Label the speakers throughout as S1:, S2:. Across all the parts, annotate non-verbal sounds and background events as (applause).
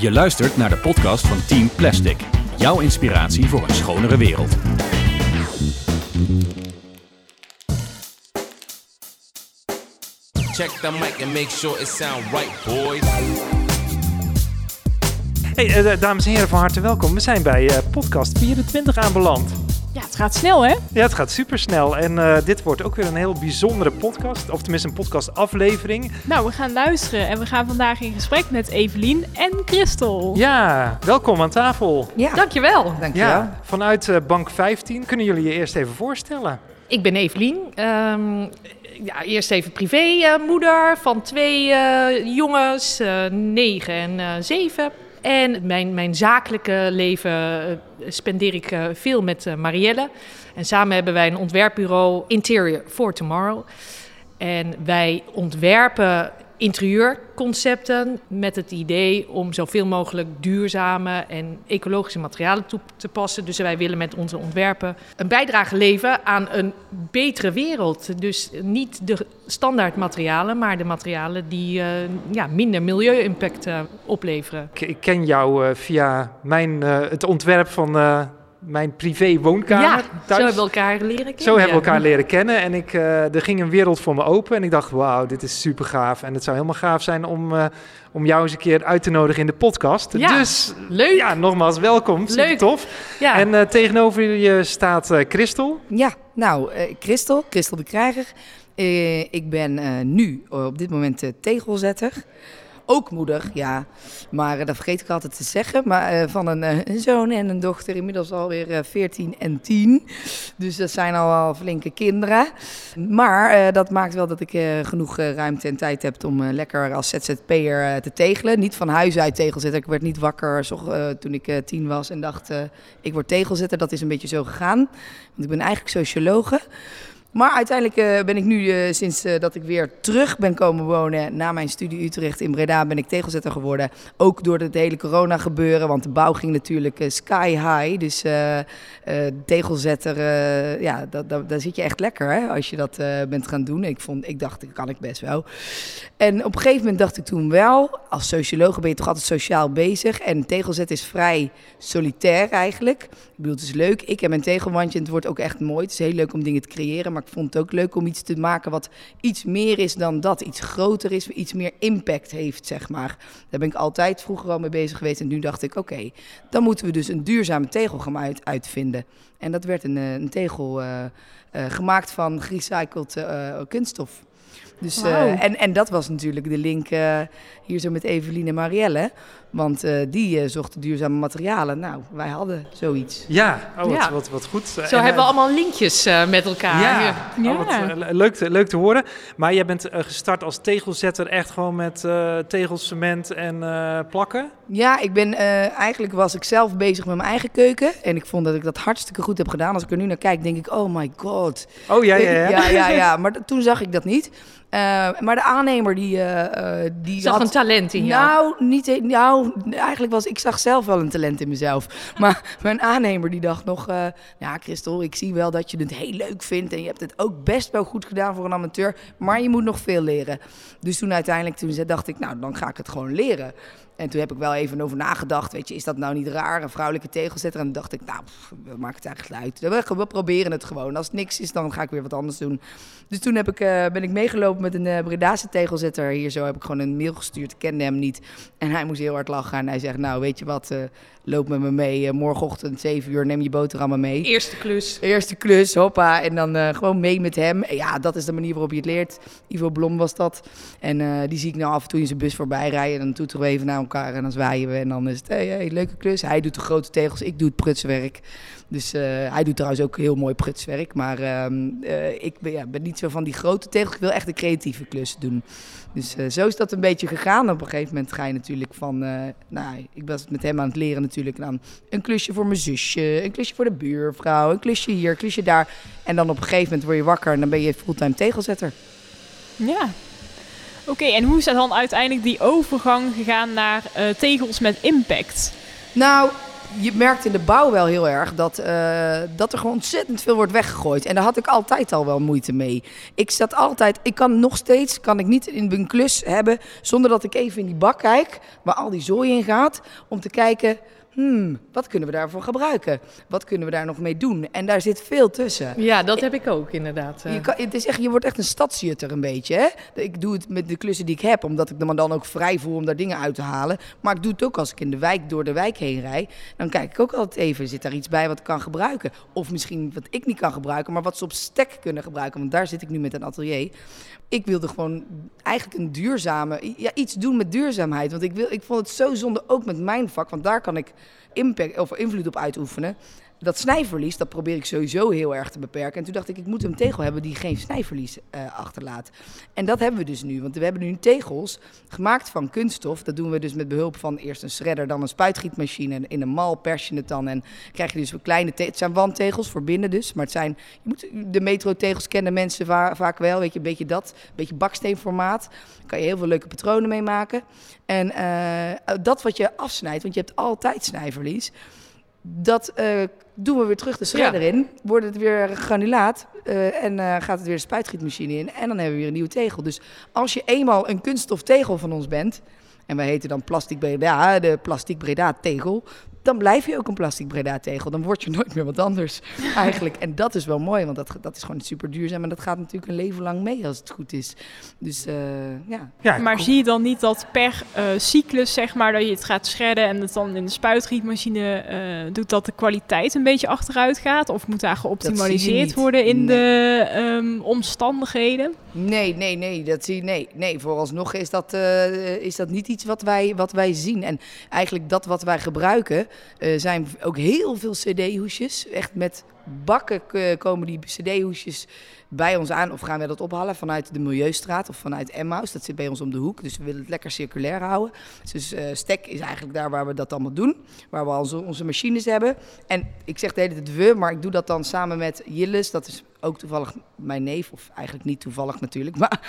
S1: Je luistert naar de podcast van Team Plastic. Jouw inspiratie voor een schonere wereld.
S2: Check the mic and make sure it sound right, boys.
S3: Hey, eh, dames en heren, van harte welkom. We zijn bij eh, podcast 24 aanbeland.
S4: Ja, het gaat snel, hè?
S3: Ja, het gaat super snel. En eh, dit wordt ook weer een heel bijzondere podcast. Of tenminste een podcastaflevering.
S4: Nou, we gaan luisteren en we gaan vandaag in gesprek met Evelien en Christel.
S3: Ja, welkom aan tafel.
S5: Ja,
S6: Dankjewel.
S5: dankjewel.
S3: Ja, vanuit eh, Bank 15. Kunnen jullie je eerst even voorstellen?
S6: Ik ben Evelien. Ehm, ja, eerst even privé-moeder van twee eh, jongens, eh, negen en eh, zeven. En mijn, mijn zakelijke leven eh, spendeer ik eh, veel met eh, Marielle. En samen hebben wij een ontwerpbureau Interior for Tomorrow. En wij ontwerpen interieurconcepten met het idee om zoveel mogelijk duurzame en ecologische materialen toe te passen. Dus wij willen met onze ontwerpen een bijdrage leveren aan een betere wereld. Dus niet de standaard materialen, maar de materialen die eh, ja, minder milieu-impact eh, opleveren.
S3: Ik, ken jou eh, via mijn, het ontwerp van mijn privé woonkamer
S6: ja,
S3: thuis.
S6: zo hebben we elkaar leren kennen.
S3: Zo hebben we elkaar leren kennen en ik, eh, er ging een wereld voor me open en ik dacht, wauw, dit is super gaaf. En het zou helemaal gaaf zijn om, eh, om jou eens een keer uit te nodigen in de podcast.
S6: Ja,
S3: dus
S6: leuk.
S3: ja, nogmaals welkom, super
S6: Leuk.
S3: tof.
S6: Ja.
S3: En eh, tegenover je staat eh, Christel.
S5: Ja, nou, eh, Christel, Christel de Krijger. Eh, ik ben eh, nu op dit moment eh, tegelzetter. Ook moeder, ja. Maar eh, dat vergeet ik altijd te zeggen. Maar eh, van een, eh, een zoon en een dochter, inmiddels alweer eh 14 en 10. Dus dat zijn al wel flinke kinderen. Maar dat maakt wel dat ik genoeg ruimte en tijd heb om lekker als ZZP'er te tegelen. Niet van huis uit tegelzetter. Ik werd niet wakker toen ik tien was en dacht, ik word tegelzetter. Dat is een beetje zo gegaan. Want ik ben eigenlijk sociologe. Maar uiteindelijk eh, ben ik nu, eh, sinds eh, dat ik weer terug ben komen wonen na mijn studie Utrecht in Breda, ben ik tegelzetter geworden. Ook door het hele corona gebeuren, want de bouw ging natuurlijk sky high. Dus tegelzetter, ja, daar zit je echt lekker hè, als je dat bent gaan doen. Ik, vond, ik dacht, dat kan ik best wel. En op een gegeven moment dacht ik toen wel, als socioloog ben je toch altijd sociaal bezig. En tegelzetten is vrij solitair eigenlijk. Ik bedoel, is leuk. Ik heb mijn tegelwandje en het wordt ook echt mooi. Het is heel leuk om dingen te creëren, maar ik vond het ook leuk om iets te maken wat iets meer is dan dat. Iets groter is, iets meer impact heeft, zeg maar. Daar ben ik altijd vroeger al mee bezig geweest. En nu dacht ik, oké, dan moeten we dus een duurzame tegel gaan uit, uitvinden. En dat werd een, eh, een tegel eh, eh, gemaakt van gerecycled kunststof. Dus, en, en dat was natuurlijk de link hier zo met Eveline en Marielle. Want eh, die eh, zochten duurzame materialen. Nou, wij hadden zoiets.
S3: Ja, oh, wat,
S6: Ja.
S3: Wat, wat goed.
S6: Zo
S3: En,
S6: hebben we
S3: eh,
S6: allemaal linkjes eh, met elkaar.
S3: Ja,
S4: Ja.
S3: Oh, wat, leuk, te, leuk te horen. Maar jij bent gestart als tegelzetter echt gewoon met eh tegels, cement en eh, plakken?
S5: Ja, ik ben, eh, eigenlijk was ik zelf bezig met mijn eigen keuken. En ik vond dat ik dat hartstikke goed heb gedaan. Als ik er nu naar kijk, denk ik, oh my god.
S3: Oh ja, ja, ja.
S5: ja, ja, (laughs) ja. Maar toen zag ik dat niet. Eh, maar de aannemer die... die
S6: zag
S5: had...
S6: een talent in jou.
S5: Nou, niet, he- nou, eigenlijk was ik zag zelf wel een talent in mezelf. Maar mijn aannemer die dacht nog, eh, ja Christel, ik zie wel dat je het heel leuk vindt en je hebt het ook best wel goed gedaan voor een amateur, maar je moet nog veel leren. Dus toen uiteindelijk toen dacht ik, nou dan ga ik het gewoon leren. En toen heb ik wel even over nagedacht, weet je, is dat nou niet raar, een vrouwelijke tegelzetter? En toen dacht ik, nou, pff, maakt het eigenlijk uit. We, we proberen het gewoon. Als het niks is, dan ga ik weer wat anders doen. Dus toen heb ik, eh, ben ik meegelopen met een eh Bredase tegelzetter. Hier zo heb ik gewoon een mail gestuurd. Ik kende hem niet. En hij moest heel hard lachen. En hij zegt, nou, weet je wat, eh, loop met me mee. Morgenochtend 7 uur, neem je boterhammen mee.
S6: Eerste klus.
S5: Eerste klus, hoppa. En dan gewoon mee met hem. En ja, dat is de manier waarop je het leert. Ivo Blom was dat. En die zie ik nou af en toe in zijn bus voorbij rijden. En dan toeteren we even naar elkaar en dan zwaaien we. En dan is het, hey, hey, leuke klus. Hij doet de grote tegels, ik doe het prutswerk. Dus eh, hij doet trouwens ook heel mooi prutswerk. Maar ehm, eh, ik ben, ja, ben niet zo van die grote tegels. Ik wil echt de creatieve klussen doen. Dus eh, zo is dat een beetje gegaan. Op een gegeven moment ga je natuurlijk van... nou, ik was met hem aan het leren natuurlijk. Dan een klusje voor mijn zusje, een klusje voor de buurvrouw, een klusje hier, een klusje daar. En dan op een gegeven moment word je wakker en dan ben je fulltime tegelzetter.
S4: Ja. Oké, en hoe is dat dan uiteindelijk die overgang gegaan naar eh, tegels met impact?
S5: Nou, je merkt in de bouw wel heel erg dat, eh, dat er gewoon ontzettend veel wordt weggegooid. En daar had ik altijd al wel moeite mee. Ik zat altijd, ik kan nog steeds, kan ik niet in een klus hebben zonder dat ik even in die bak kijk waar al die zooi in gaat. Om te kijken, hmm, wat kunnen we daarvoor gebruiken? Wat kunnen we daar nog mee doen? En daar zit veel tussen.
S6: Ja, dat heb ik ook inderdaad. eh.
S5: Je, kan, het is echt, je wordt echt een stadsjutter een beetje. Hè? Ik doe het met de klussen die ik heb, omdat ik me dan ook vrij voel om daar dingen uit te halen. Maar ik doe het ook als ik in de wijk door de wijk heen rijd. Dan kijk ik ook altijd even, zit daar iets bij wat ik kan gebruiken? Of misschien wat ik niet kan gebruiken, maar wat ze op stek kunnen gebruiken. Want daar zit ik nu met een atelier. Ik wilde gewoon eigenlijk een duurzame, ja, iets doen met duurzaamheid. Want ik, wil, ik vond het zo zonde, ook met mijn vak, want daar kan ik impact, of invloed op uitoefenen. Dat snijverlies, dat probeer ik sowieso heel erg te beperken. En toen dacht ik, ik moet een tegel hebben die geen snijverlies eh, achterlaat. En dat hebben we dus nu. Want we hebben nu tegels gemaakt van kunststof. Dat doen we dus met behulp van eerst een shredder, dan een spuitgietmachine. In een mal pers je het dan. En krijg je dus een kleine tegels. Het zijn wandtegels voor binnen dus. Maar het zijn, je moet, de metrotegels kennen mensen va- vaak wel. Weet je, een beetje dat. Een beetje baksteenformaat. Daar kan je heel veel leuke patronen mee maken. En eh, dat wat je afsnijdt, want je hebt altijd snijverlies dat eh, doen we weer terug de shredder in. Wordt het weer granulaat. eh, en eh, gaat het weer de spuitgietmachine in. En dan hebben we weer een nieuwe tegel. Dus als je eenmaal een kunststof tegel van ons bent. En wij heten dan Plastic Breda, de Plastic Breda tegel. Dan blijf je ook een Plastic Breda tegel. Dan word je nooit meer wat anders (laughs) eigenlijk. En dat is wel mooi, want dat, dat is gewoon super duurzaam. En dat gaat natuurlijk een leven lang mee als het goed is. Dus eh, ja.
S3: Ja,
S4: Maar
S3: kom-
S4: zie je dan niet dat per eh, cyclus, zeg maar, dat je het gaat shredden en het dan in de spuitgietmachine eh, doet, dat de kwaliteit een beetje achteruit gaat? Of moet daar geoptimaliseerd worden in
S5: Nee.
S4: de ehm, omstandigheden?
S5: Nee, nee, nee. Dat zie, nee, nee. Vooralsnog is dat, eh, is dat niet iets wat wij, wat wij zien. En eigenlijk dat wat wij gebruiken eh, zijn ook heel veel cd-hoesjes. Echt met bakken eh, komen die cd-hoesjes bij ons aan. Of gaan we dat ophalen vanuit de Milieustraat of vanuit Emmaus. Dat zit bij ons om de hoek. Dus we willen het lekker circulair houden. Dus eh, Stek is eigenlijk daar waar we dat allemaal doen. Waar we onze, onze machines hebben. En ik zeg de hele tijd we, maar ik doe dat dan samen met Jilles. Dat is ook toevallig mijn neef. Of eigenlijk niet toevallig natuurlijk. (laughs) Maar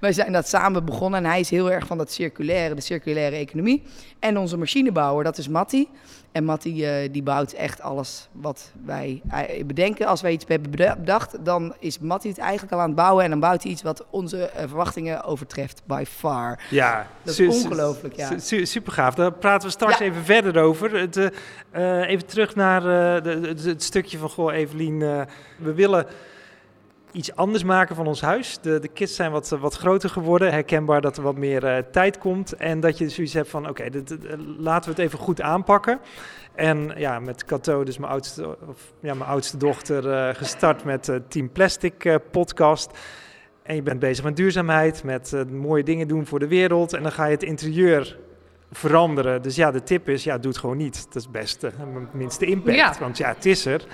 S5: wij zijn dat samen begonnen. En hij is heel erg van dat circulaire, de circulaire economie. En onze machinebouwer, dat is Matti. En Matti eh, die bouwt echt alles wat wij eh, bedenken. Als wij iets hebben beda- bedacht, dan is Matti het eigenlijk al aan het bouwen. En dan bouwt hij iets wat onze eh, verwachtingen overtreft, by far.
S3: Ja,
S5: Dat is ongelooflijk, ja.
S3: su- super gaaf. Daar praten we straks
S5: Ja.
S3: even verder over. Het, eh, eh, even terug naar de, de- het stukje van Goh, Evelien. we willen iets anders maken van ons huis. De, de kids zijn wat, wat groter geworden. Herkenbaar dat er wat meer eh, tijd komt. En dat je zoiets hebt van, oké, dit- eh, laten we het even goed aanpakken. En ja, met Cato, dus mijn oudste, of, ja, mijn oudste dochter, eh, gestart met Team Plastic podcast. En je bent bezig met duurzaamheid, met mooie dingen doen voor de wereld. En dan ga je het interieur veranderen. Dus ja, de tip is, ja, doe het gewoon niet. Dat is het beste, het minste impact.
S6: Ja.
S3: Want ja, het is er.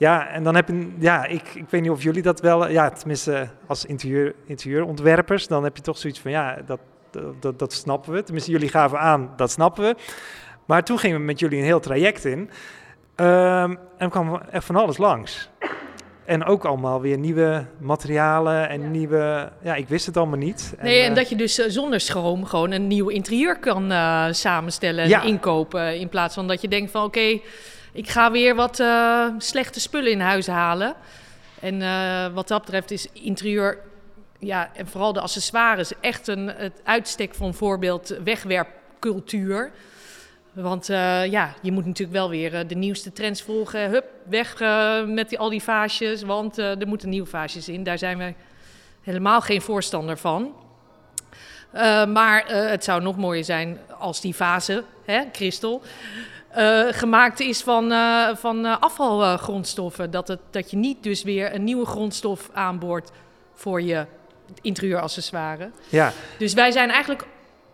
S3: Ja, en dan heb je, ja, ik, ik weet niet of jullie dat wel, ja, tenminste als interieur, interieurontwerpers, dan heb je toch zoiets van, ja, dat, dat, dat, snappen we. Tenminste, jullie gaven aan, dat snappen we. Maar toen gingen we met jullie een heel traject in. Ehm, en kwam echt van alles langs. En ook allemaal weer nieuwe materialen en nieuwe... Ja, ik wist het allemaal niet.
S6: Nee, en
S3: eh,
S6: dat je dus eh, zonder schroom gewoon een nieuw interieur kan eh, samenstellen en
S3: Ja.
S6: inkopen. In plaats van dat je denkt van oké, ik ga weer wat eh, slechte spullen in huis halen. En eh, wat dat betreft is interieur, ja, en vooral de accessoires, echt een, het uitstek van voorbeeld wegwerpcultuur. Want eh, ja, je moet natuurlijk wel weer de nieuwste trends volgen. Hup, weg met die, al die vaasjes, want er moeten nieuwe vaasjes in. Daar zijn wij helemaal geen voorstander van. Maar het zou nog mooier zijn als die vase, hè, kristal, eh, gemaakt is van, eh, van eh, afvalgrondstoffen. Dat, het, dat je niet dus weer een nieuwe grondstof aanboort voor je interieuraccessoire.
S3: Ja,
S6: Dus wij zijn eigenlijk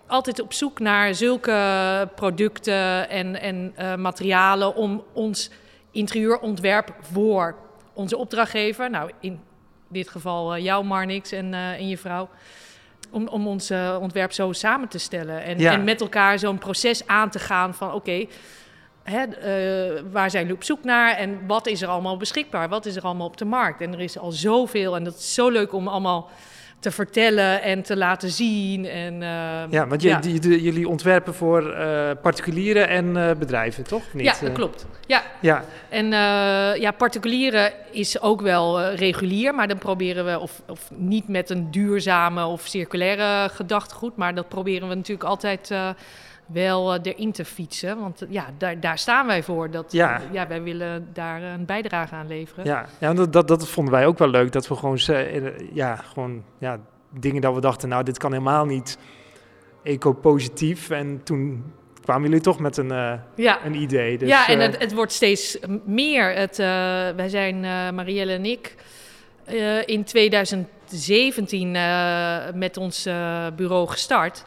S6: altijd op zoek naar zulke producten en, en materialen om ons interieurontwerp voor onze opdrachtgever, nou in dit geval jou Marnix en, en je vrouw, om, om ons ontwerp zo samen te stellen en,
S3: Ja.
S6: en met elkaar zo'n proces aan te gaan van oké, hè, eh, waar zijn jullie op zoek naar en wat is er allemaal beschikbaar, wat is er allemaal op de markt. En er is al zoveel en dat is zo leuk om allemaal te vertellen en te laten zien. En, eh,
S3: Ja, want jullie ontwerpen voor eh, particulieren en eh, bedrijven, toch? Niet?
S6: ja, dat klopt. Ja,
S3: Ja,
S6: En ja, particulieren is ook wel regulier, maar dan proberen we, of, of niet met een duurzame of circulaire gedachtegoed, maar dat proberen we natuurlijk altijd wel eh, erin te fietsen. Want eh, ja, daar, daar staan wij voor. Dat,
S3: Ja.
S6: ja, wij willen daar een bijdrage aan leveren.
S3: ja. ja dat, dat, dat vonden wij ook wel leuk. Dat we gewoon, ze- eh, ja, gewoon ja, dingen dat we dachten, nou, dit kan helemaal niet eco-positief. En toen kwamen jullie toch met een, eh,
S6: Ja.
S3: een idee. Dus,
S6: ja, en
S3: eh,
S6: het, het wordt steeds meer. Het, eh, wij zijn, eh, Marielle en ik, eh, in 2017 eh, met ons eh, bureau gestart.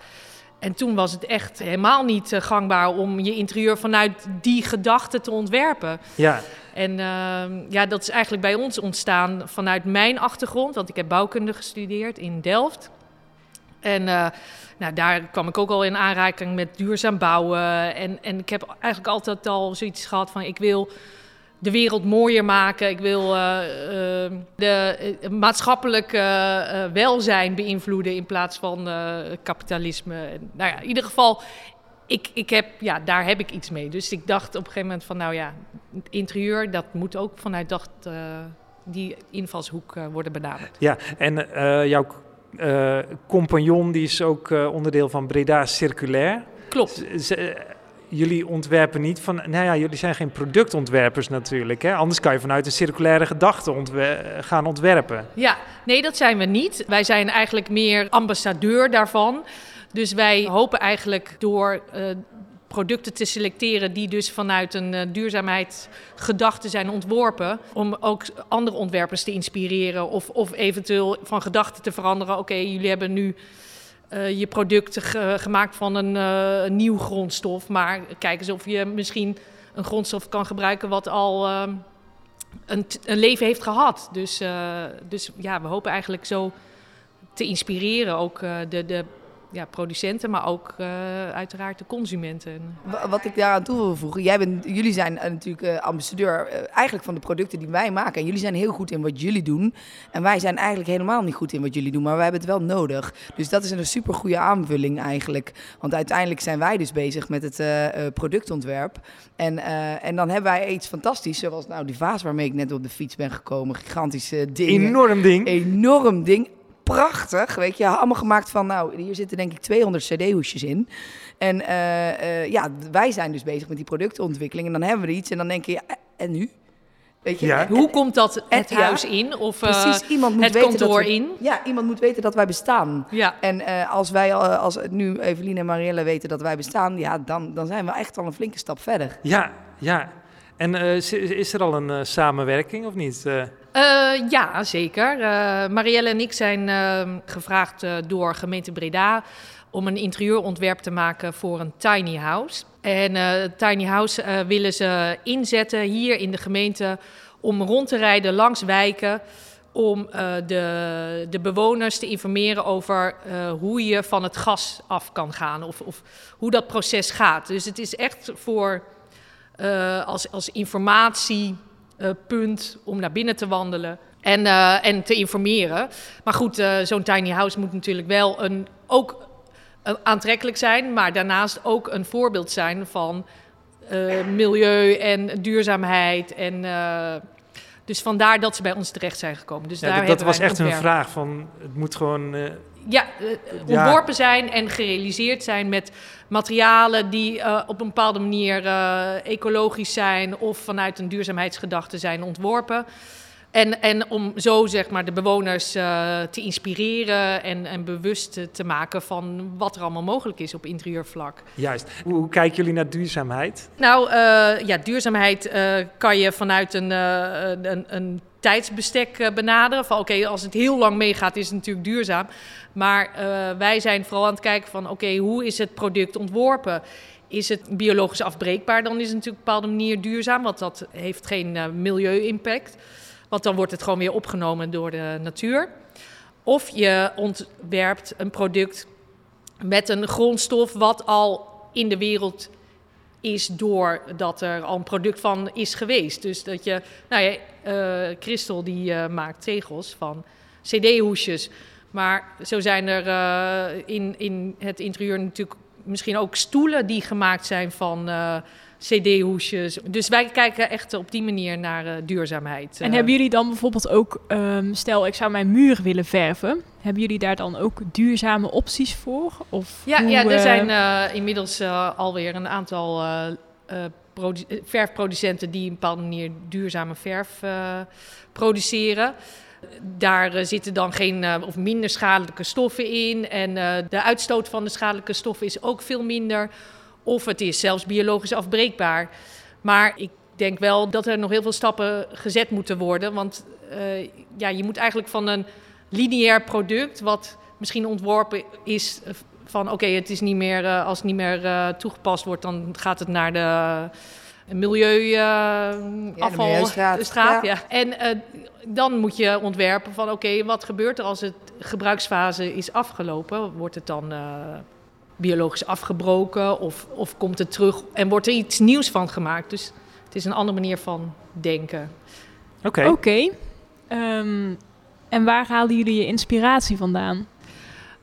S6: En toen was het echt helemaal niet eh, gangbaar om je interieur vanuit die gedachte te ontwerpen.
S3: ja,
S6: En ehm, ja, dat is eigenlijk bij ons ontstaan vanuit mijn achtergrond, want ik heb bouwkunde gestudeerd in Delft. En eh, nou, daar kwam ik ook al in aanraking met duurzaam bouwen. En, en ik heb eigenlijk altijd al zoiets gehad van ik wil de wereld mooier maken. Ik wil eh, de eh, maatschappelijk welzijn beïnvloeden in plaats van kapitalisme. Nou ja, in ieder geval, ik, ik heb, ja, daar heb ik iets mee. Dus ik dacht op een gegeven moment van, nou ja, het interieur, dat moet ook vanuit eh, die invalshoek worden benaderd.
S3: ja. En jouw compagnon, die is ook onderdeel van Breda Circulair.
S6: Klopt.
S3: Z- jullie ontwerpen niet van, nou ja, jullie zijn geen productontwerpers natuurlijk. Hè? Anders kan je vanuit een circulaire gedachte gaan ontwerpen.
S6: Ja, nee, dat zijn we niet. Wij zijn eigenlijk meer ambassadeur daarvan. Dus wij hopen eigenlijk door eh, producten te selecteren die dus vanuit een eh, duurzaamheidsgedachte zijn ontworpen, om ook andere ontwerpers te inspireren of, of eventueel van gedachten te veranderen. Oké, jullie hebben nu je producten ge- gemaakt van een eh, nieuw grondstof, maar kijk eens of je misschien een grondstof kan gebruiken wat al ehm, een, een leven heeft gehad. Dus, eh, dus ja, we hopen eigenlijk zo te inspireren ook eh, de, de ja, producenten, maar ook eh, uiteraard de consumenten.
S5: Wa- Wat ik daaraan toe wil voegen, jij bent, jullie zijn eh, natuurlijk eh, ambassadeur eigenlijk van de producten die wij maken. En jullie zijn heel goed in wat jullie doen. En wij zijn eigenlijk helemaal niet goed in wat jullie doen, maar wij hebben het wel nodig. Dus dat is een super goede aanvulling eigenlijk. Want uiteindelijk zijn wij dus bezig met het eh, eh, productontwerp. En, eh, en dan hebben wij iets fantastisch, zoals nou die vaas waarmee ik net op de fiets ben gekomen. Gigantische dingen
S3: Enorm ding.
S5: enorm ding. Prachtig, weet je. Allemaal gemaakt van, nou, hier zitten denk ik 200 cd-hoesjes in. En eh, eh, ja, wij zijn dus bezig met die productontwikkeling. En dan hebben we er iets en dan denk je, ja, en nu? Weet je?
S3: Ja.
S6: Hoe komt dat het
S5: Ja,
S6: huis in? Of eh,
S5: Precies, iemand moet
S6: het
S5: weten dat
S6: kantoor
S5: we-
S6: in?
S5: Ja, iemand moet weten dat wij bestaan.
S6: Ja.
S5: En eh, als wij, eh, als nu Evelien en Marielle weten dat wij bestaan, ja, dan, dan zijn we echt al een flinke stap verder.
S3: Ja, ja. En eh, is- is er al een eh, samenwerking of niet? Eh,
S6: ja, zeker. Eh, Marielle en ik zijn eh, gevraagd door gemeente Breda om een interieurontwerp te maken voor een tiny house. En tiny house willen ze inzetten hier in de gemeente om rond te rijden langs wijken. Om de, de bewoners te informeren over hoe je van het gas af kan gaan. Of, of hoe dat proces gaat. Dus het is echt voor als, als informatiepunt om naar binnen te wandelen en, eh, en te informeren. Maar goed, eh, zo'n tiny house moet natuurlijk wel een, ook eh, aantrekkelijk zijn, maar daarnaast ook een voorbeeld zijn van eh, milieu en duurzaamheid. En, eh, dus vandaar dat ze bij ons terecht zijn gekomen. Dus
S3: ja,
S6: daar
S3: dat- dat was echt een vraag van, het moet gewoon... eh,
S6: Ja, eh,
S3: Ja.
S6: ontworpen zijn en gerealiseerd zijn met materialen die eh, op een bepaalde manier ecologisch zijn of vanuit een duurzaamheidsgedachte zijn ontworpen. En, en om zo zeg maar de bewoners eh, te inspireren en, en bewust te- maken van wat er allemaal mogelijk is op interieurvlak.
S3: juist. Hoe, hoe kijken jullie naar duurzaamheid?
S6: Nou, eh, ja, duurzaamheid eh, kan je vanuit een, een, een tijdsbestek benaderen. Van oké, als het heel lang meegaat, is het natuurlijk duurzaam. Maar wij zijn vooral aan het kijken van oké, hoe is het product ontworpen? Is het biologisch afbreekbaar? Dan is het natuurlijk op een bepaalde manier duurzaam, want dat heeft geen milieu-impact. Want dan wordt het gewoon weer opgenomen door de natuur. Of je ontwerpt een product met een grondstof wat al in de wereld is doordat er al een product van is geweest. Dus dat je, nou ja, eh Christel die eh, maakt tegels van cd-hoesjes. Maar zo zijn er eh, in, in het interieur natuurlijk misschien ook stoelen die gemaakt zijn van CD-hoesjes. Dus wij kijken echt op die manier naar eh, duurzaamheid.
S4: En
S6: Eh,
S4: hebben jullie dan bijvoorbeeld ook, ehm, stel ik zou mijn muur willen verven, hebben jullie daar dan ook duurzame opties voor? Of
S6: Ja,
S4: hoe,
S6: ja er
S4: eh,
S6: zijn inmiddels eh, alweer een aantal produ- verfproducenten die op een bepaalde manier duurzame verf produceren. Daar zitten dan geen of minder schadelijke stoffen in. En de uitstoot van de schadelijke stoffen is ook veel minder. Of het is zelfs biologisch afbreekbaar. Maar ik denk wel dat er nog heel veel stappen gezet moeten worden. Want eh, ja, je moet eigenlijk van een lineair product, wat misschien ontworpen is eh, van oké, het is niet meer, eh, als het niet meer toegepast wordt, dan gaat het naar de milieu eh, afval
S5: milieustraat,
S6: straat,
S5: ja.
S6: ja. En dan moet je ontwerpen van oké, wat gebeurt er als het gebruiksfase is afgelopen? Wordt het dan biologisch afgebroken of, of komt het terug en wordt er iets nieuws van gemaakt? Dus het is een andere manier van denken.
S3: Oké.
S4: Oké. Ehm, en waar halen jullie je inspiratie vandaan?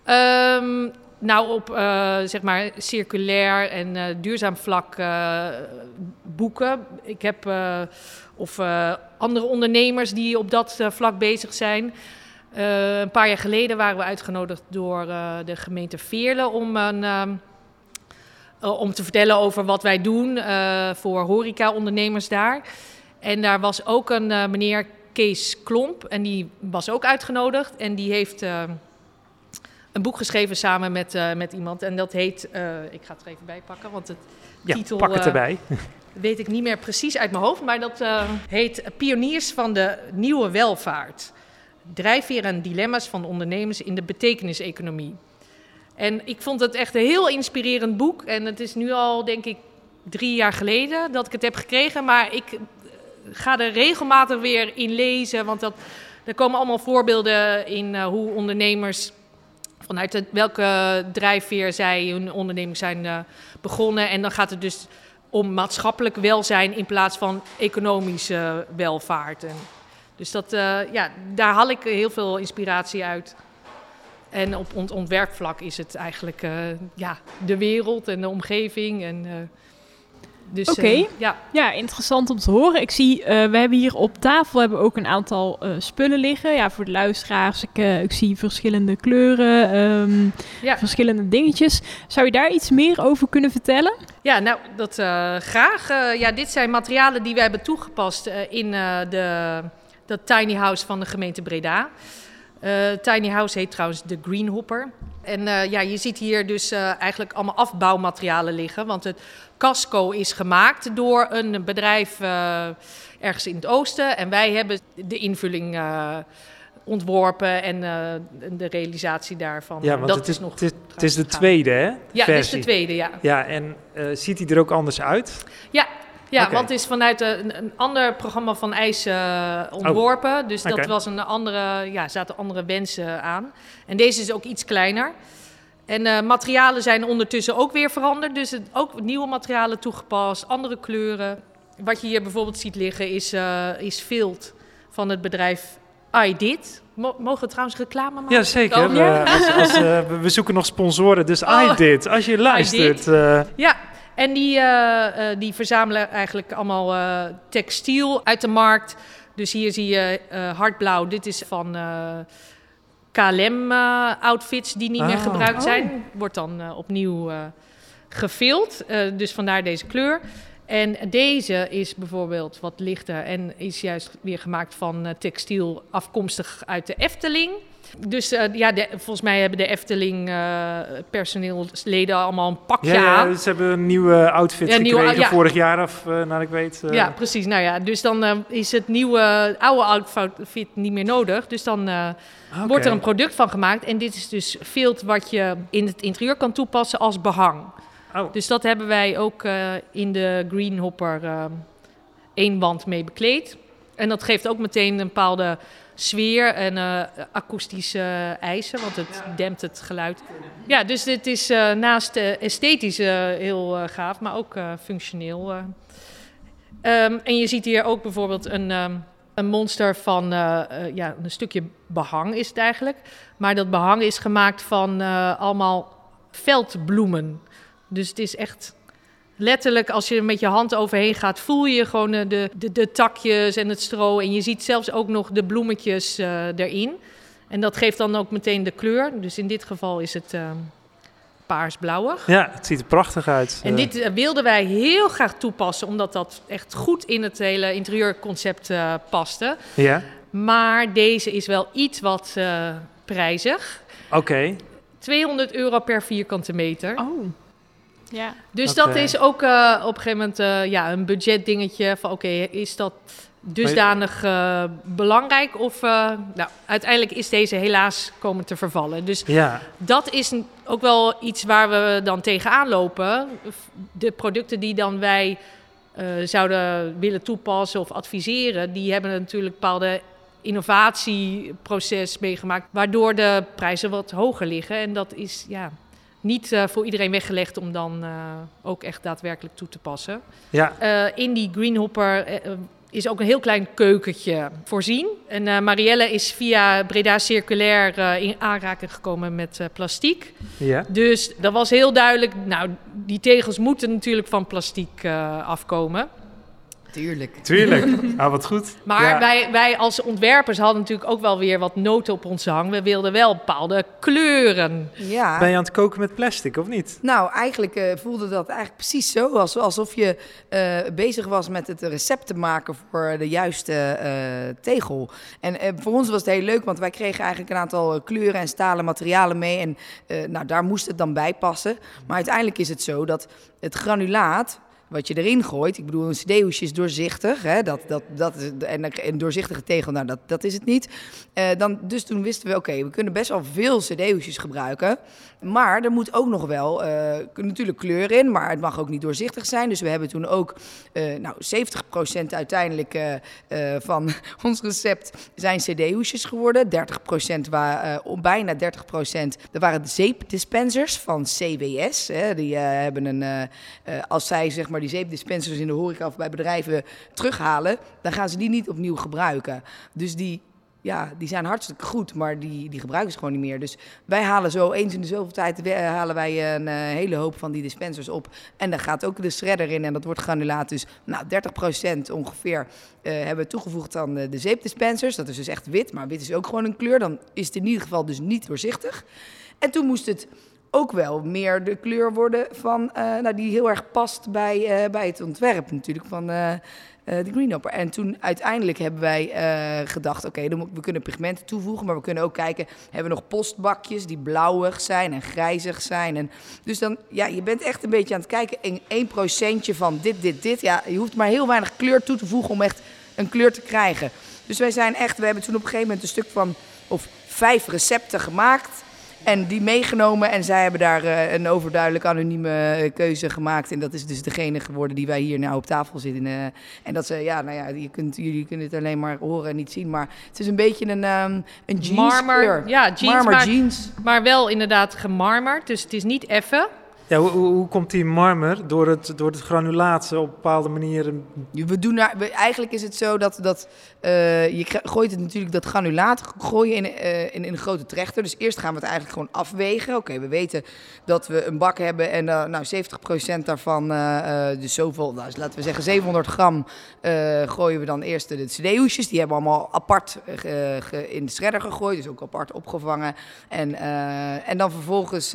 S6: Ehm, nou, op eh, zeg maar circulair en eh, duurzaam vlak eh, boeken. Ik heb eh, of eh, andere ondernemers die op dat vlak bezig zijn. Eh, een paar jaar geleden waren we uitgenodigd door eh, de gemeente Veerle om een. ehm, eh, om te vertellen over wat wij doen voor horeca-ondernemers daar. En daar was ook een meneer Kees Klomp en die was ook uitgenodigd. En die heeft eh, een boek geschreven samen met, met iemand. En dat heet, ik ga het er even bij pakken, want het
S3: Ja,
S6: titel,
S3: pak het erbij. (laughs)
S6: weet ik niet meer precies uit mijn hoofd. Maar dat heet Pioniers van de Nieuwe Welvaart. Drijfveren en dilemma's van ondernemers in de betekeniseconomie. En ik vond het echt een heel inspirerend boek. En het is nu al, denk ik, drie jaar geleden dat ik het heb gekregen. Maar ik eh, ga er regelmatig weer in lezen. Want dat, er komen allemaal voorbeelden in eh, hoe ondernemers vanuit welke drijfveer zij hun onderneming zijn eh, begonnen. En dan gaat het dus om maatschappelijk welzijn in plaats van economische welvaart. En dus dat, eh, ja, daar haal ik heel veel inspiratie uit. En op ont ontwerpvlak is het eigenlijk eh, ja, de wereld en de omgeving. En, eh, dus,
S4: Oké.
S6: ja.
S4: Ja, interessant om te horen. Ik zie, we hebben hier op tafel hebben ook een aantal spullen liggen. Ja, voor de luisteraars. Ik, ik zie verschillende kleuren, ehm,
S6: Ja.
S4: verschillende dingetjes. Zou je daar iets meer over kunnen vertellen?
S6: Ja, nou, dat graag. Ja, dit zijn materialen die we hebben toegepast in de, dat tiny house van de gemeente Breda. Eh, tiny house heet trouwens de Greenhopper. En eh, ja, je ziet hier dus eh, eigenlijk allemaal afbouwmaterialen liggen. Want het casco is gemaakt door een bedrijf ergens in het oosten. En wij hebben de invulling ontworpen en de realisatie daarvan.
S3: Ja, want
S6: dat
S3: het is,
S6: nog
S3: het is, het is de tweede, hè?
S6: Ja, dit is de tweede, ja.
S3: Ja, en ziet hij er ook anders uit?
S6: Ja, ja want het is vanuit een, een ander programma van IJs eh, ontworpen. dus dat
S3: was
S6: een andere, ja, zaten andere wensen aan. En deze is ook iets kleiner. En eh, materialen zijn ondertussen ook weer veranderd. Dus het, ook nieuwe materialen toegepast, andere kleuren. Wat je hier bijvoorbeeld ziet liggen is, eh is vilt van het bedrijf iDid. Mo- mogen we trouwens reclame maken?
S3: Ja, zeker.
S6: Oh,
S3: We, als, als, we, zoeken nog sponsoren, dus
S6: Oh.
S3: I did. Als je luistert.
S6: Ja, en die, eh, eh, die verzamelen eigenlijk allemaal eh, textiel uit de markt. Dus hier zie je hardblauw. Dit is van KLM-outfits die niet meer
S3: Oh.
S6: gebruikt zijn. Wordt dan opnieuw gevild. Eh, dus vandaar deze kleur. En deze is bijvoorbeeld wat lichter en is juist weer gemaakt van eh, textiel afkomstig uit de Efteling. Dus eh, ja, de- volgens mij hebben de Efteling eh, personeelsleden allemaal een pakje
S3: ja, ja,
S6: aan.
S3: ze hebben een nieuwe outfit
S6: Ja, nieuwe-
S3: gekregen
S6: ja.
S3: vorig jaar eh, naar ik weet.
S6: Ja, precies. Nou ja, dus dan is het nieuwe oude outfit niet meer nodig. Dus dan
S3: Oké.
S6: wordt er een product van gemaakt. En dit is dus vilt wat je in het interieur kan toepassen als behang.
S3: Oh.
S6: Dus dat hebben wij ook eh, in de Greenhopper eh één wand mee bekleed. En dat geeft ook meteen een bepaalde sfeer en eh, akoestische eisen, want het dempt het geluid. Ja, dus dit is naast esthetisch heel gaaf, maar ook functioneel. eh. Ehm, en je ziet hier ook bijvoorbeeld een, ehm, Een monster van ja, een stukje behang is het eigenlijk. Maar dat behang is gemaakt van allemaal veldbloemen. Dus het is echt letterlijk, als je er met je hand overheen gaat, voel je gewoon eh, de, de, de takjes en het stro. En je ziet zelfs ook nog de bloemetjes eh, erin. En dat geeft dan ook meteen de kleur. Dus in dit geval is het eh, paarsblauwig.
S3: Ja, het ziet er prachtig uit.
S6: En dit wilden wij heel graag toepassen, omdat dat echt goed in het hele interieurconcept eh, paste.
S3: Ja,
S6: Maar deze is wel iets wat eh, prijzig.
S3: oké.
S6: 200 euro per vierkante meter.
S4: Oh. Ja.
S6: Dus dat is ook eh, op een gegeven moment eh, ja, een budgetdingetje. Van oké, is dat dusdanig eh, belangrijk? Of eh, nou, uiteindelijk is deze helaas komen te vervallen. Dus
S3: Ja,
S6: dat is ook wel iets waar we dan tegenaan lopen. De producten die dan wij eh, zouden willen toepassen of adviseren, die hebben natuurlijk een bepaalde innovatieproces meegemaakt, waardoor de prijzen wat hoger liggen. En dat is ja, niet eh, voor iedereen weggelegd om dan eh, ook echt daadwerkelijk toe te passen.
S3: ja.
S6: Eh, in die greenhopper is ook een heel klein keukentje voorzien. En Marielle is via Breda Circulair in aanraking gekomen met plastiek.
S3: ja.
S6: Dus dat was heel duidelijk. Nou, die tegels moeten natuurlijk van plastiek afkomen.
S5: Tuurlijk.
S3: Tuurlijk. (laughs) Ah, wat goed.
S6: Maar
S3: Ja.
S6: wij, wij als ontwerpers hadden natuurlijk ook wel weer wat noten op ons hang. We wilden wel bepaalde kleuren.
S5: Ja.
S3: Ben je aan het koken met plastic, of niet?
S5: Nou, eigenlijk eh, voelde dat eigenlijk precies zo. als- Alsof je eh, bezig was met het recept te maken voor de juiste eh, tegel. En eh, voor ons was het heel leuk, want wij kregen eigenlijk een aantal kleuren en stalen materialen mee. En eh, nou, daar moest het dan bij passen. Maar uiteindelijk is het zo dat het granulaat wat je erin gooit. Ik bedoel, een cd-hoesje is doorzichtig. Hè? Dat, dat, dat en een- doorzichtige tegel, nou, dat, dat is het niet. Eh, dan, dus toen wisten we, oké, we kunnen best wel veel cd-hoesjes gebruiken. Maar er moet ook nog wel eh, natuurlijk kleur in, maar het mag ook niet doorzichtig zijn. Dus we hebben toen ook eh nou, 70% uiteindelijk van (laughs) ons recept zijn cd-hoesjes geworden. 30% waren, bijna 30% dat waren zeepdispensers van CWS. Hè. Die hebben een, als zij zeg maar die zeepdispensers in de horeca of bij bedrijven terughalen, dan gaan ze die niet opnieuw gebruiken. Dus die ja, die zijn hartstikke goed, maar die, die gebruiken ze gewoon niet meer. Dus wij halen zo eens in de zoveel tijd we- halen wij een eh, hele hoop van die dispensers op. En daar gaat ook de shredder in en dat wordt granulaat. Dus nou, 30% ongeveer eh, hebben we toegevoegd aan de zeepdispensers. Dat is dus echt wit, maar wit is ook gewoon een kleur. Dan is het in ieder geval dus niet doorzichtig. En toen moest het ook wel meer de kleur worden van, eh, nou, die heel erg past bij, eh, bij het ontwerp natuurlijk van eh, de Greenhopper. En toen uiteindelijk hebben wij gedacht, oké, we kunnen pigmenten toevoegen, maar we kunnen ook kijken, hebben we nog postbakjes die blauwig zijn en grijzig zijn. En dus dan, ja, je bent echt een beetje aan het kijken, in 1% van dit, dit, dit. Ja, je hoeft maar heel weinig kleur toe te voegen om echt een kleur te krijgen. Dus wij zijn echt, we hebben toen op een gegeven moment een stuk van, of vijf recepten gemaakt. En die meegenomen en zij hebben daar eh, een overduidelijk anonieme eh, keuze gemaakt. En dat is dus degene geworden die wij hier nou op tafel zitten. eh. en dat ze, ja, nou ja, je kunt, jullie kunnen het alleen maar horen en niet zien. Maar het is een beetje een, ehm een jeans
S6: Marmer, ja, jeans,
S5: Marmer
S6: maar-
S5: jeans.
S6: Maar wel inderdaad gemarmerd. Dus het is niet effen.
S3: Ja, hoe, hoe, komt die marmer door het, door het granulaat op bepaalde manieren?
S5: We doen eigenlijk is het zo dat, dat eh, je gooit het natuurlijk dat granulaat gooi je in, eh, in, in een grote trechter. Dus eerst gaan we het eigenlijk gewoon afwegen. Oké, we weten dat we een bak hebben en eh, nou 70% daarvan, dus zoveel, nou, laten we zeggen 700 gram, gooien we dan eerst de, cd-hoesjes. Die hebben we allemaal apart in de shredder gegooid, dus ook apart opgevangen. En, en dan vervolgens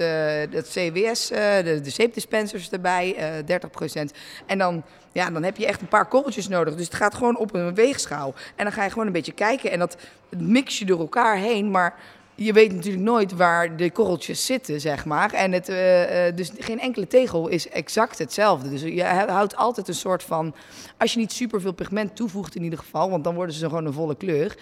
S5: dat CWS, de, de zeepdispensers erbij, eh 30%. En dan ja, dan heb je echt een paar korreltjes nodig. Dus het gaat gewoon op een weegschaal. En dan ga je gewoon een beetje kijken. En dat mix je door elkaar heen. Maar je weet natuurlijk nooit waar de korreltjes zitten, zeg maar. En het, eh, eh, dus geen enkele tegel is exact hetzelfde. Dus je houdt altijd een soort van... Als je niet superveel pigment toevoegt in ieder geval... want dan worden ze gewoon een volle kleur...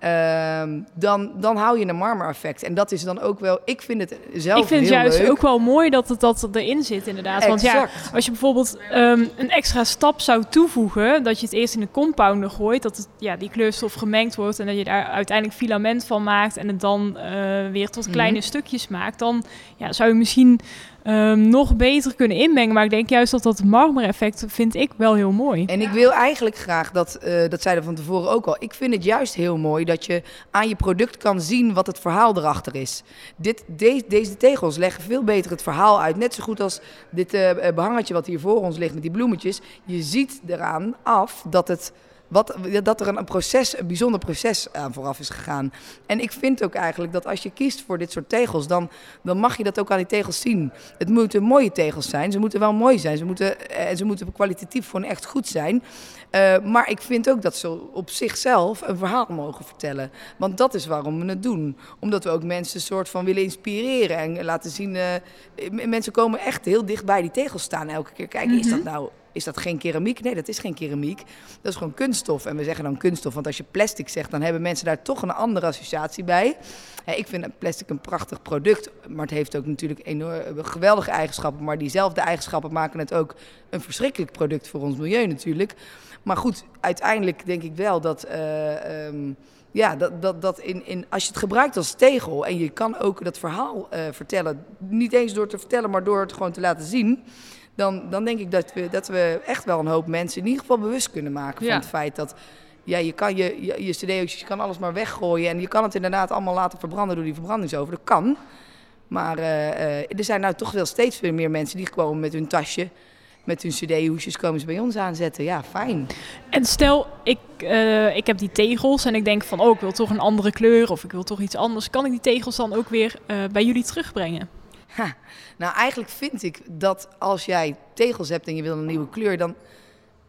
S5: ehm, dan, dan hou je een marmer-effect. En dat is dan ook wel... Ik vind het zelf
S4: ik vind het juist
S5: leuk.
S4: ook wel mooi dat het dat erin zit, inderdaad. Want ja, als je bijvoorbeeld ehm, een extra stap zou toevoegen, dat je het eerst in de compounder gooit, dat het, ja, die kleurstof gemengd wordt en dat je daar uiteindelijk filament van maakt en het dan eh, weer tot
S5: Mhm.
S4: kleine stukjes maakt, dan ja, zou je misschien ehm, nog beter kunnen inmengen. Maar ik denk juist dat dat marmer-effect vind ik wel heel mooi.
S5: En ik wil eigenlijk graag, dat, eh dat zeiden van tevoren ook al, ik vind het juist heel mooi dat je aan je product kan zien wat het verhaal erachter is. Dit, de- deze tegels leggen veel beter het verhaal uit. Net zo goed als dit eh, eh, behangetje wat hier voor ons ligt met die bloemetjes. Je ziet eraan af dat het... Wat, dat er een, proces, een bijzonder proces aan vooraf is gegaan. En ik vind ook eigenlijk dat als je kiest voor dit soort tegels, dan, dan mag je dat ook aan die tegels zien. Het moeten mooie tegels zijn. Ze moeten wel mooi zijn. Ze moeten, en ze moeten kwalitatief gewoon echt goed zijn. Eh, maar ik vind ook dat ze op zichzelf een verhaal mogen vertellen. Want dat is waarom we het doen. Omdat we ook mensen een soort van willen inspireren en laten zien. eh, mensen komen echt heel dicht bij die tegels staan elke keer. Kijk, is dat nou. Is dat geen keramiek? Nee, dat is geen keramiek. Dat is gewoon kunststof. En we zeggen dan kunststof, want als je plastic zegt, dan hebben mensen daar toch een andere associatie bij. Ik vind plastic een prachtig product, maar het heeft ook natuurlijk enorm geweldige eigenschappen. Maar diezelfde eigenschappen maken het ook een verschrikkelijk product voor ons milieu natuurlijk. Maar goed, uiteindelijk denk ik wel dat. eh, ehm, ja, dat, dat, dat in, in, als je het gebruikt als tegel en je kan ook dat verhaal eh, vertellen, niet eens door te vertellen, maar door het gewoon te laten zien, dan, dan denk ik dat we, dat we echt wel een hoop mensen in ieder geval bewust kunnen maken
S6: Ja.
S5: van het feit dat ja, je kan je, je, je cd'tjes, je kan alles maar weggooien en je kan het inderdaad allemaal laten verbranden door die verbrandingsoven. Dat kan. Maar eh, eh, er zijn nou toch wel steeds veel meer mensen die komen met hun tasje, met hun cd-hoesjes, komen ze bij ons aanzetten. Ja, fijn.
S4: En stel, ik, eh, ik heb die tegels en ik denk van, oh, ik wil toch een andere kleur of ik wil toch iets anders. Kan ik die tegels dan ook weer bij jullie terugbrengen?
S5: Ha. Nou, eigenlijk vind ik dat als jij tegels hebt en je wil een nieuwe kleur, dan.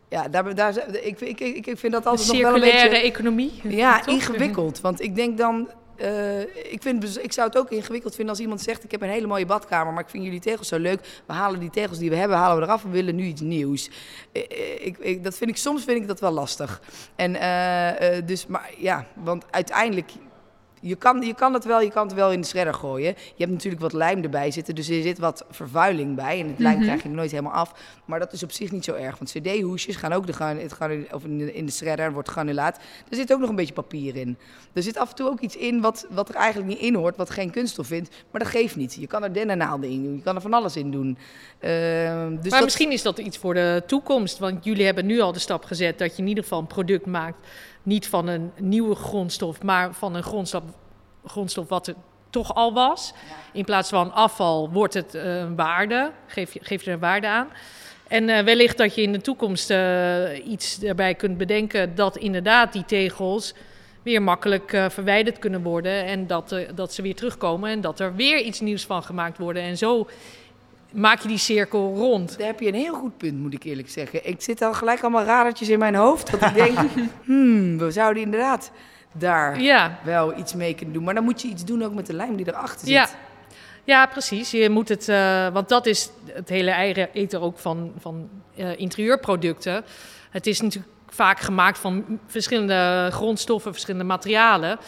S5: Ja, daar, daar, ik, ik, ik, ik vind dat altijd nog wel een
S6: circulaire
S5: beetje.
S6: economie.
S5: Ja,
S6: toch?
S5: ingewikkeld. Want ik denk dan. eh, ik, vind, bez- ik zou het ook ingewikkeld vinden als iemand zegt: Ik heb een hele mooie badkamer, maar ik vind jullie tegels zo leuk. We halen die tegels die we hebben, halen we eraf. We willen nu iets nieuws. Eh, eh, ik, ik, dat vind ik, soms vind ik dat wel lastig. En eh, eh, dus, maar ja, want uiteindelijk. Je kan, je kan het wel, je kan het wel in de shredder gooien. Je hebt natuurlijk wat lijm erbij zitten, dus er zit wat vervuiling bij. En het lijm
S4: Mhm.
S5: krijg je nooit helemaal af. Maar dat is op zich niet zo erg. Want cd-hoesjes gaan ook de, het of in, de, shredder, wordt granulaat. Er zit ook nog een beetje papier in. Er zit af en toe ook iets in wat, wat er eigenlijk niet in hoort, wat geen kunststof vindt. Maar dat geeft niet. Je kan er dennennaalden in doen, je kan er van alles in doen. Ehm, dus
S6: maar
S5: dat-
S6: misschien is dat iets voor de toekomst. Want jullie hebben nu al de stap gezet dat je in ieder geval een product maakt. Niet van een nieuwe grondstof, maar van een grondstof, grondstof wat er toch al was. In plaats van afval wordt het eh, een waarde. Geef je, geef je er een waarde aan. En eh, wellicht dat je in de toekomst eh, iets erbij kunt bedenken dat inderdaad die tegels weer makkelijk verwijderd kunnen worden. En dat, dat ze weer terugkomen en dat er weer iets nieuws van gemaakt worden. En zo maak je die cirkel rond.
S5: Daar heb je een heel goed punt, moet ik eerlijk zeggen. Ik zit al gelijk allemaal radertjes in mijn hoofd. Dat ik denk, (laughs) hmm, we zouden inderdaad daar
S6: Ja,
S5: wel iets mee kunnen doen. Maar dan moet je iets doen ook met de lijm die erachter zit.
S6: ja. ja precies. Je moet het, eh, want dat is het hele eigen eten ook van, van eh, interieurproducten. Het is natuurlijk vaak gemaakt van verschillende grondstoffen, verschillende materialen.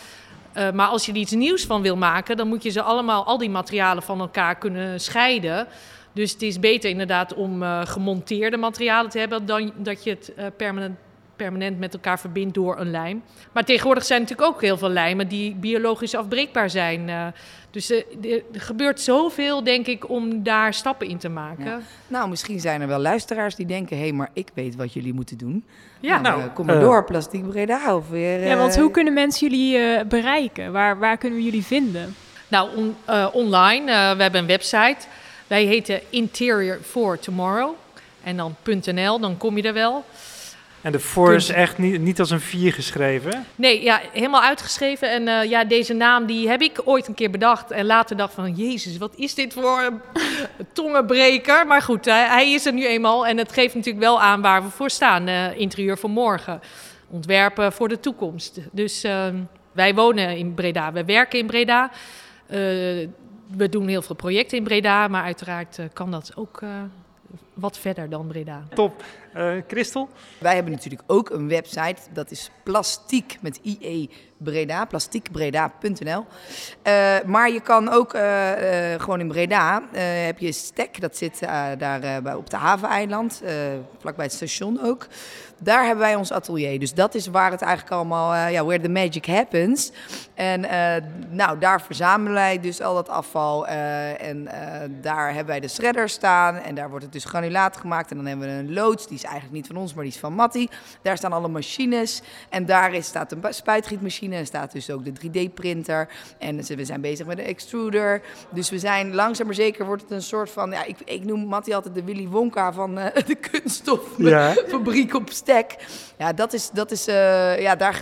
S6: Eh, maar als je er iets nieuws van wil maken, dan moet je ze allemaal, al die materialen van elkaar kunnen scheiden. Dus het is beter inderdaad om eh, gemonteerde materialen te hebben dan dat je het eh, permanent, permanent met elkaar verbindt door een lijm. Maar tegenwoordig zijn natuurlijk ook heel veel lijmen die biologisch afbreekbaar zijn. Dus eh, er er gebeurt zoveel, denk ik, om daar stappen in te maken.
S5: Ja. Nou, misschien zijn er wel luisteraars die denken... hé, maar ik weet wat jullie moeten doen.
S6: ja.
S5: nou,
S3: nou,
S5: kom maar
S3: eh,
S5: door, Plastiek Breda. Of weer,
S4: Ja, want
S5: eh,
S4: hoe kunnen mensen jullie eh, bereiken? Waar, waar kunnen we jullie vinden?
S6: Nou, on- eh, online. eh, we hebben een website. Wij heten Interior for Tomorrow. En dan .nl, dan kom je er wel.
S3: En de voor is echt niet, niet als een 4 geschreven.
S6: Nee, ja, helemaal uitgeschreven. En eh, ja, deze naam die heb ik ooit een keer bedacht. En later dacht van, jezus, wat is dit voor een (laughs) tongenbreker? Maar goed, hij, hij is er nu eenmaal. En het geeft natuurlijk wel aan waar we voor staan. eh, interieur voor morgen. Ontwerpen voor de toekomst. Dus ehm, wij wonen in Breda. We werken in Breda. Eh, we doen heel veel projecten in Breda. Maar uiteraard kan dat ook... wat verder dan Breda.
S3: Top. Eh Christel?
S5: Wij hebben natuurlijk ook een website, dat is plastiek met IE Breda, plastiekbreda.nl. Eh, maar je kan ook eh, eh, gewoon in Breda, eh, heb je Stek, dat zit eh, daar eh, bij- op de haveneiland, eh vlakbij het station ook. Daar hebben wij ons atelier. Dus dat is waar het eigenlijk allemaal, eh, ja, where the magic happens. En eh, nou, daar verzamelen wij dus al dat afval. eh, en eh, daar hebben wij de shredder staan. En daar wordt het dus granulaat gemaakt. En dan hebben we een loods, die is eigenlijk niet van ons, maar die is van Matti. Daar staan alle machines. En daar is, staat een spuitgietmachine. En staat dus ook de 3D-printer. En we zijn bezig met de extruder. Dus we zijn langzaam maar zeker wordt het een soort van... Ja, ik, ik noem Matti altijd de Willy Wonka van eh, (laughs) de kunststoffabriek op stek. Ja, dat is, dat is, eh, ja daar,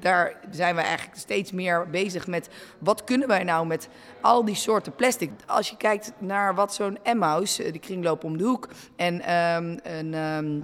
S5: daar zijn we eigenlijk steeds meer bezig met... wat kunnen wij nou met al die soorten plastic? Als je kijkt naar wat zo'n Emmaus, eh, die kringloop om de hoek... en ehm, een... ehm,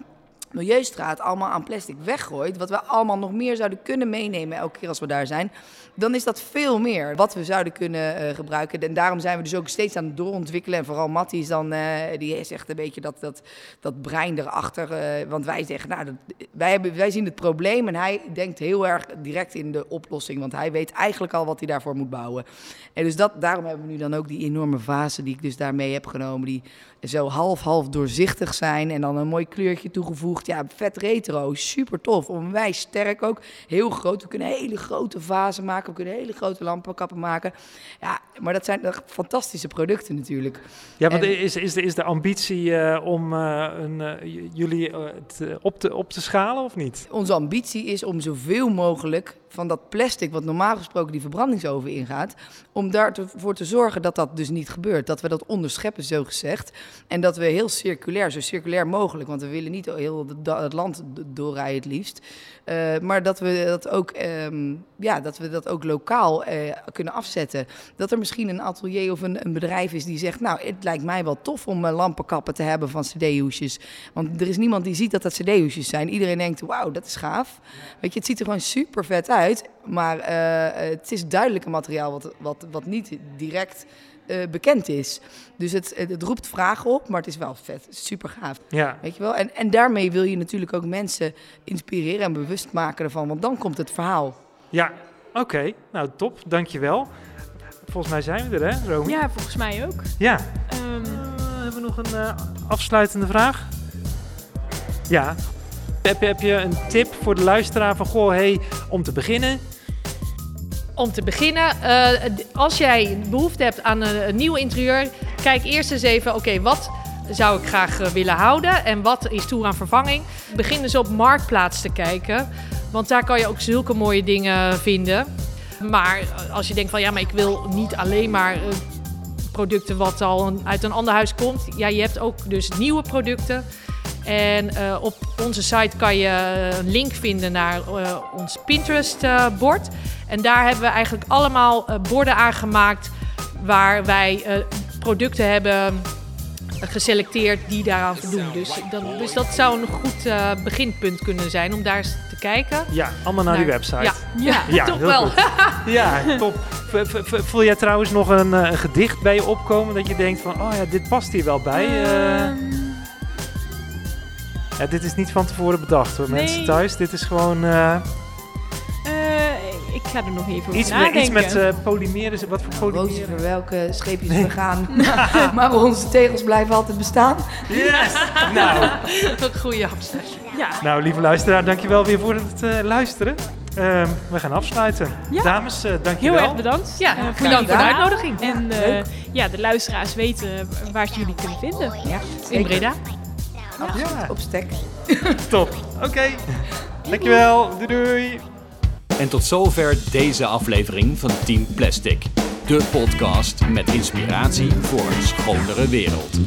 S5: Milieustraat allemaal aan plastic weggooit, wat we allemaal nog meer zouden kunnen meenemen elke keer als we daar zijn, dan is dat veel meer wat we zouden kunnen eh, gebruiken. En daarom zijn we dus ook steeds aan het doorontwikkelen. En vooral Mattie is dan, eh, die is echt een beetje dat, dat, dat brein erachter. eh, want wij zeggen, nou, dat, wij, hebben, wij zien het probleem en hij denkt heel erg direct in de oplossing. Want hij weet eigenlijk al wat hij daarvoor moet bouwen. En dus dat, daarom hebben we nu dan ook die enorme vazen die ik dus daarmee heb genomen. Die zo half-half doorzichtig zijn en dan een mooi kleurtje toegevoegd. Ja, vet retro, super tof. Onwijs sterk ook. Heel groot. We kunnen hele grote vazen maken. We kunnen hele grote lampenkappen maken. Ja, maar dat zijn fantastische producten natuurlijk.
S3: Ja, want
S5: En-
S3: is, is, de, is de ambitie eh, om eh, een, eh, jullie te- op, te, op te schalen of niet?
S5: Onze ambitie is om zoveel mogelijk van dat plastic, wat normaal gesproken die verbrandingsoven ingaat, om daarvoor te zorgen dat dat dus niet gebeurt. Dat we dat onderscheppen, zo gezegd. En dat we heel circulair, zo circulair mogelijk, want we willen niet heel het land doorrijden het liefst. eh, maar dat we dat ook, ehm, ja, dat we dat ook lokaal eh, kunnen afzetten. Dat er misschien een atelier of een, een bedrijf is die zegt, nou, het lijkt mij wel tof om eh, lampenkappen te hebben van cd-hoesjes. Want er is niemand die ziet dat dat cd-hoesjes zijn. Iedereen denkt, wauw, dat is gaaf. Weet je, het ziet er gewoon super vet uit. Maar eh, het is duidelijk een materiaal wat, wat, wat niet direct eh, bekend is. Dus het, het, het roept vragen op, maar het is wel vet. Super gaaf.
S3: Ja,
S5: Weet je wel? En, en daarmee wil je natuurlijk ook mensen inspireren en bewust maken ervan. Want dan komt het verhaal.
S3: ja. oké. Nou, top. Dankjewel. Volgens mij zijn we er, hè, Romy?
S4: Ja, volgens mij ook.
S3: Ja.
S4: Ehm,
S3: Eh, hebben we nog een eh, afsluitende vraag? Ja. Je, heb je een tip voor de luisteraar van, goh, hey, om te beginnen?
S6: Om te beginnen, eh, als jij behoefte hebt aan een, nieuw interieur, kijk eerst eens even, oké, wat zou ik graag eh, willen houden en wat is toe aan vervanging? Begin dus op Marktplaats te kijken, want daar kan je ook zulke mooie dingen vinden. Maar als je denkt van ja, maar ik wil niet alleen maar eh, producten wat al uit een ander huis komt. Ja, je hebt ook dus nieuwe producten. En eh, op onze site kan je een link vinden naar eh, ons Pinterest-bord. en daar hebben we eigenlijk allemaal eh, borden aangemaakt waar wij eh, producten hebben geselecteerd die daaraan voldoen. Dus, dan, dus dat zou een goed eh, beginpunt kunnen zijn om daar eens te kijken.
S3: Ja, allemaal naar die
S6: Naar-
S3: website.
S6: Ja, ja,
S3: Ja,
S6: toch wel.
S3: goed. Ja, top. Voel jij trouwens nog een, eh, een gedicht bij je opkomen dat je denkt van, oh ja, dit past hier wel bij? eh? Ja, dit is niet van tevoren bedacht hoor,
S4: Nee.
S3: mensen thuis. Dit is gewoon eh,
S4: eh, ik ga er nog even over
S3: iets, met, iets met eh polymeren. Wat voor
S5: Roosje,
S3: polymeren?
S5: voor welke scheepjes we gaan. (laughs) (laughs) maar onze tegels blijven altijd bestaan.
S3: Yes! (laughs) nou,
S6: Een goede afsluiting.
S4: ja.
S3: nou, lieve luisteraar, dankjewel weer voor het eh, luisteren. Ehm, we gaan afsluiten.
S4: Ja.
S3: Dames,
S4: Heel
S3: dankjewel.
S4: erg bedankt.
S6: Ja,
S4: eh, voor
S6: bedankt
S4: jullie
S6: voor de uitnodiging.
S4: En eh, ja, de luisteraars weten waar ze jullie kunnen vinden.
S5: Ja,
S6: In Breda.
S5: Absoluut,
S3: Ja.
S5: op stek. (laughs)
S3: Top. Oké. Dankjewel. Doei doei.
S1: En tot zover deze aflevering van Team Plastic. De podcast met inspiratie voor een schonere wereld.